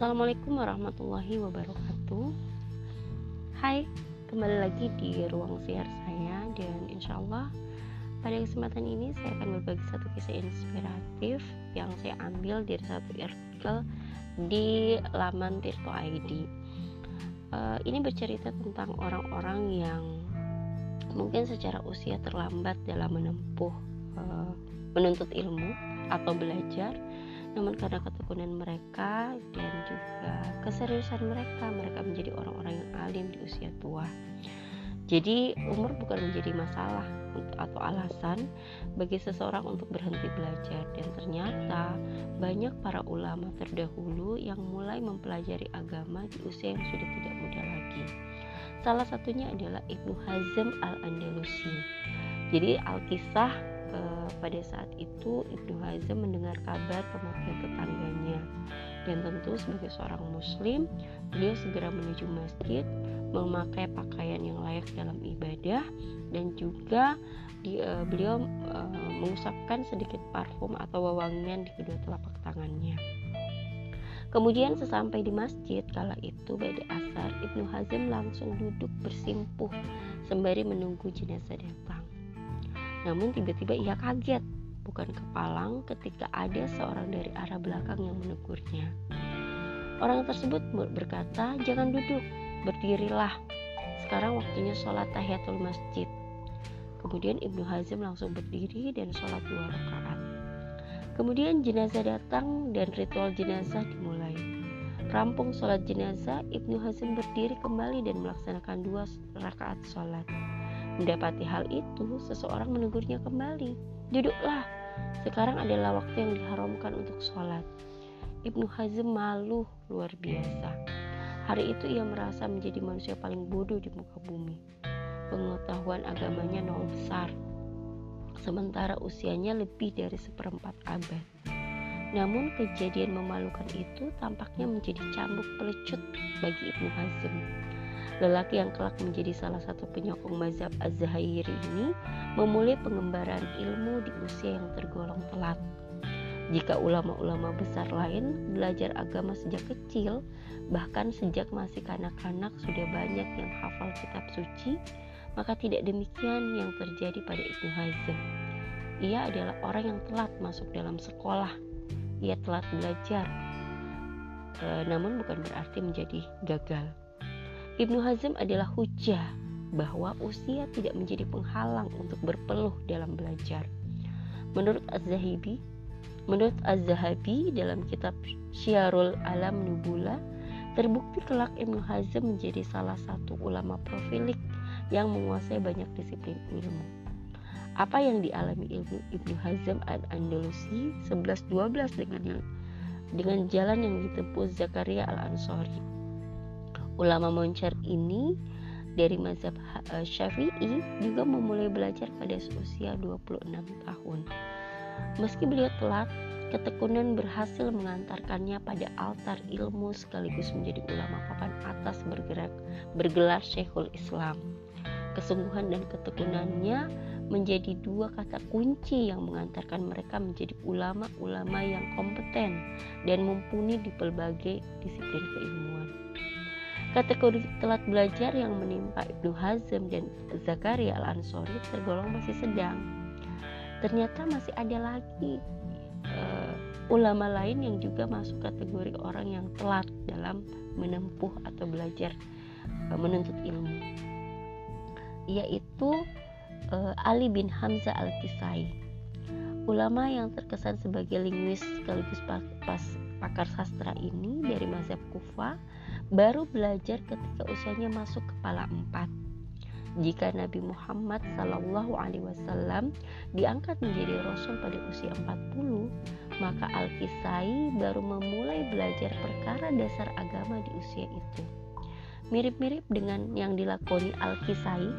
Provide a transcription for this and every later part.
Assalamualaikum warahmatullahi wabarakatuh. Hai, kembali lagi di ruang siar saya Dan insya Allah pada kesempatan ini saya akan berbagi satu kisah inspiratif Yang saya ambil dari satu artikel di laman Tirto ID uh, Ini bercerita tentang orang-orang yang mungkin secara usia terlambat dalam menempuh uh, menuntut ilmu atau belajar namun karena ketekunan mereka dan juga keseriusan mereka mereka menjadi orang-orang yang alim di usia tua jadi umur bukan menjadi masalah atau alasan bagi seseorang untuk berhenti belajar dan ternyata banyak para ulama terdahulu yang mulai mempelajari agama di usia yang sudah tidak muda lagi. Salah satunya adalah Ibnu Hazm al-Andalusi. Jadi Alkisah pada saat itu Ibnu Hazm mendengar kabar kematian tetangganya dan tentu sebagai seorang muslim beliau segera menuju masjid memakai pakaian yang layak dalam ibadah dan juga di, uh, beliau uh, mengusapkan sedikit parfum atau wewangian di kedua telapak tangannya. Kemudian sesampai di masjid kala itu pada asar Ibnu Hazm langsung duduk bersimpuh sembari menunggu jenazah datang. Namun tiba-tiba ia kaget, bukan kepalang ketika ada seorang dari arah belakang yang menegurnya. Orang tersebut berkata, "Jangan duduk, berdirilah. Sekarang waktunya sholat tahiyatul masjid." Kemudian Ibnu Hazm langsung berdiri dan sholat dua rakaat. Kemudian jenazah datang dan ritual jenazah dimulai. Rampung sholat jenazah, Ibnu Hazm berdiri kembali dan melaksanakan dua rakaat sholat. Mendapati hal itu, seseorang menegurnya kembali. Duduklah, sekarang adalah waktu yang diharamkan untuk sholat. Ibnu Hazm malu luar biasa. Hari itu ia merasa menjadi manusia paling bodoh di muka bumi. Pengetahuan agamanya nol besar, sementara usianya lebih dari seperempat abad. Namun kejadian memalukan itu tampaknya menjadi cambuk pelecut bagi Ibnu Hazm. Lelaki yang kelak menjadi salah satu penyokong mazhab Az-Zahiri ini memulai pengembaraan ilmu di usia yang tergolong telat. Jika ulama-ulama besar lain belajar agama sejak kecil, bahkan sejak masih kanak-kanak sudah banyak yang hafal kitab suci, maka tidak demikian yang terjadi pada Ibnu Hazm. Ia adalah orang yang telat masuk dalam sekolah. Ia telat belajar, e, namun bukan berarti menjadi gagal. Ibnu Hazm adalah hujah bahwa usia tidak menjadi penghalang untuk berpeluh dalam belajar. Menurut Az-Zahibi, menurut Az-Zahabi dalam kitab Syiarul Alam Nubula, terbukti kelak Ibnu Hazm menjadi salah satu ulama profilik yang menguasai banyak disiplin ilmu. Apa yang dialami ilmu Ibnu Hazm al-Andalusi 11-12 dengan dengan jalan yang ditempuh Zakaria al-Ansori Ulama Moncer ini dari mazhab eh, Syafi'i juga memulai belajar pada usia 26 tahun. Meski beliau telat, ketekunan berhasil mengantarkannya pada altar ilmu sekaligus menjadi ulama papan atas bergerak bergelar Syekhul Islam. Kesungguhan dan ketekunannya menjadi dua kata kunci yang mengantarkan mereka menjadi ulama-ulama yang kompeten dan mumpuni di berbagai disiplin keilmuan. Kategori telat belajar yang menimpa Ibnu Hazm dan Zakaria al-Ansori tergolong masih sedang. Ternyata masih ada lagi uh, ulama lain yang juga masuk kategori orang yang telat dalam menempuh atau belajar uh, menuntut ilmu. Yaitu uh, Ali bin Hamzah al-Kisai. Ulama yang terkesan sebagai linguis sekaligus pakar sastra ini dari mazhab Kufa baru belajar ketika usianya masuk kepala empat. Jika Nabi Muhammad Sallallahu Alaihi Wasallam diangkat menjadi Rasul pada usia 40, maka Al-Kisai baru memulai belajar perkara dasar agama di usia itu. Mirip-mirip dengan yang dilakoni Al-Kisai,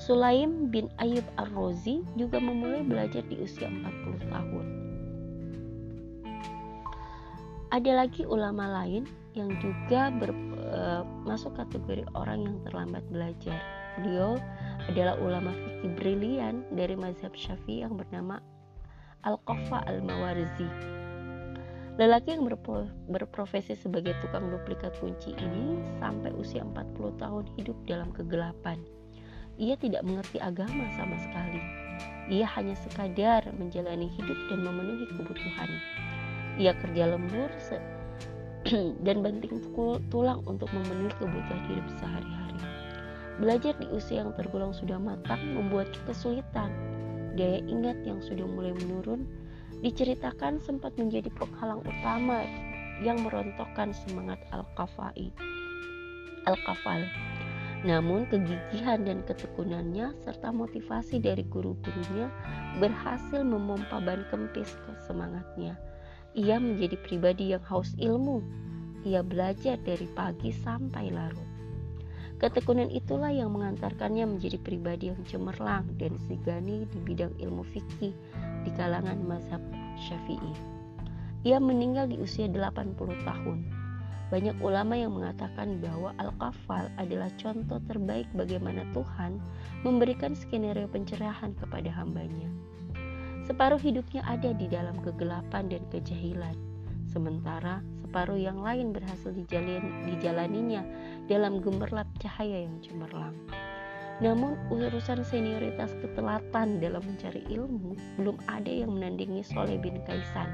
Sulaim bin Ayub Ar-Rozi juga memulai belajar di usia 40 tahun. Ada lagi ulama lain yang juga ber, e, masuk kategori orang yang terlambat belajar. Beliau adalah ulama fikih brilian dari mazhab Syafi'i yang bernama Al-Qafa Al-Mawarzi. Lelaki yang berprofesi sebagai tukang duplikat kunci ini sampai usia 40 tahun hidup dalam kegelapan. Ia tidak mengerti agama sama sekali. Ia hanya sekadar menjalani hidup dan memenuhi kebutuhan. Ia kerja lembur dan banting tulang untuk memenuhi kebutuhan hidup sehari-hari. Belajar di usia yang tergolong sudah matang membuat kesulitan. Daya ingat yang sudah mulai menurun diceritakan sempat menjadi penghalang utama yang merontokkan semangat Al-Kafai. Al-Kafal. Namun kegigihan dan ketekunannya serta motivasi dari guru-gurunya berhasil memompa ban kempis ke semangatnya. Ia menjadi pribadi yang haus ilmu. Ia belajar dari pagi sampai larut. Ketekunan itulah yang mengantarkannya menjadi pribadi yang cemerlang dan sigani di bidang ilmu fikih di kalangan mazhab Syafi'i. Ia meninggal di usia 80 tahun. Banyak ulama yang mengatakan bahwa Al-Kafal adalah contoh terbaik bagaimana Tuhan memberikan skenario pencerahan kepada hambanya. Separuh hidupnya ada di dalam kegelapan dan kejahilan, sementara separuh yang lain berhasil dijalaninya dalam gemerlap cahaya yang cemerlang. Namun urusan senioritas ketelatan dalam mencari ilmu belum ada yang menandingi Soleh bin Kaisan.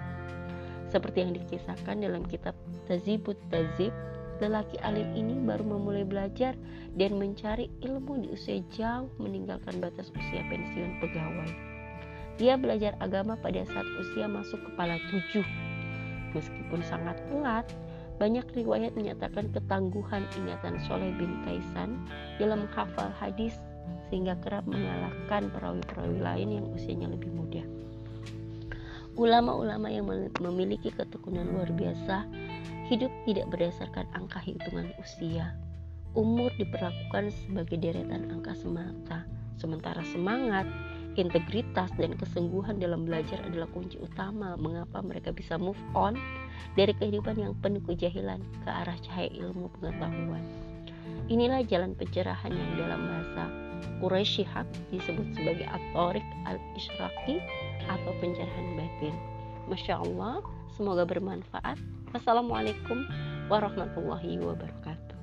Seperti yang dikisahkan dalam kitab Tazibut Tazib, lelaki alim ini baru memulai belajar dan mencari ilmu di usia jauh meninggalkan batas usia pensiun pegawai. Dia belajar agama pada saat usia masuk kepala tujuh. Meskipun sangat telat, banyak riwayat menyatakan ketangguhan ingatan Soleh bin Kaisan dalam menghafal hadis sehingga kerap mengalahkan perawi-perawi lain yang usianya lebih muda. Ulama-ulama yang memiliki ketekunan luar biasa hidup tidak berdasarkan angka hitungan usia. Umur diperlakukan sebagai deretan angka semata, sementara semangat, integritas, dan kesungguhan dalam belajar adalah kunci utama mengapa mereka bisa move on dari kehidupan yang penuh kejahilan ke arah cahaya ilmu pengetahuan. Inilah jalan pencerahan yang dalam bahasa Quraisy Shihab disebut sebagai atorik al-ishraqi atau pencerahan batin. Masya Allah, semoga bermanfaat. Wassalamualaikum warahmatullahi wabarakatuh.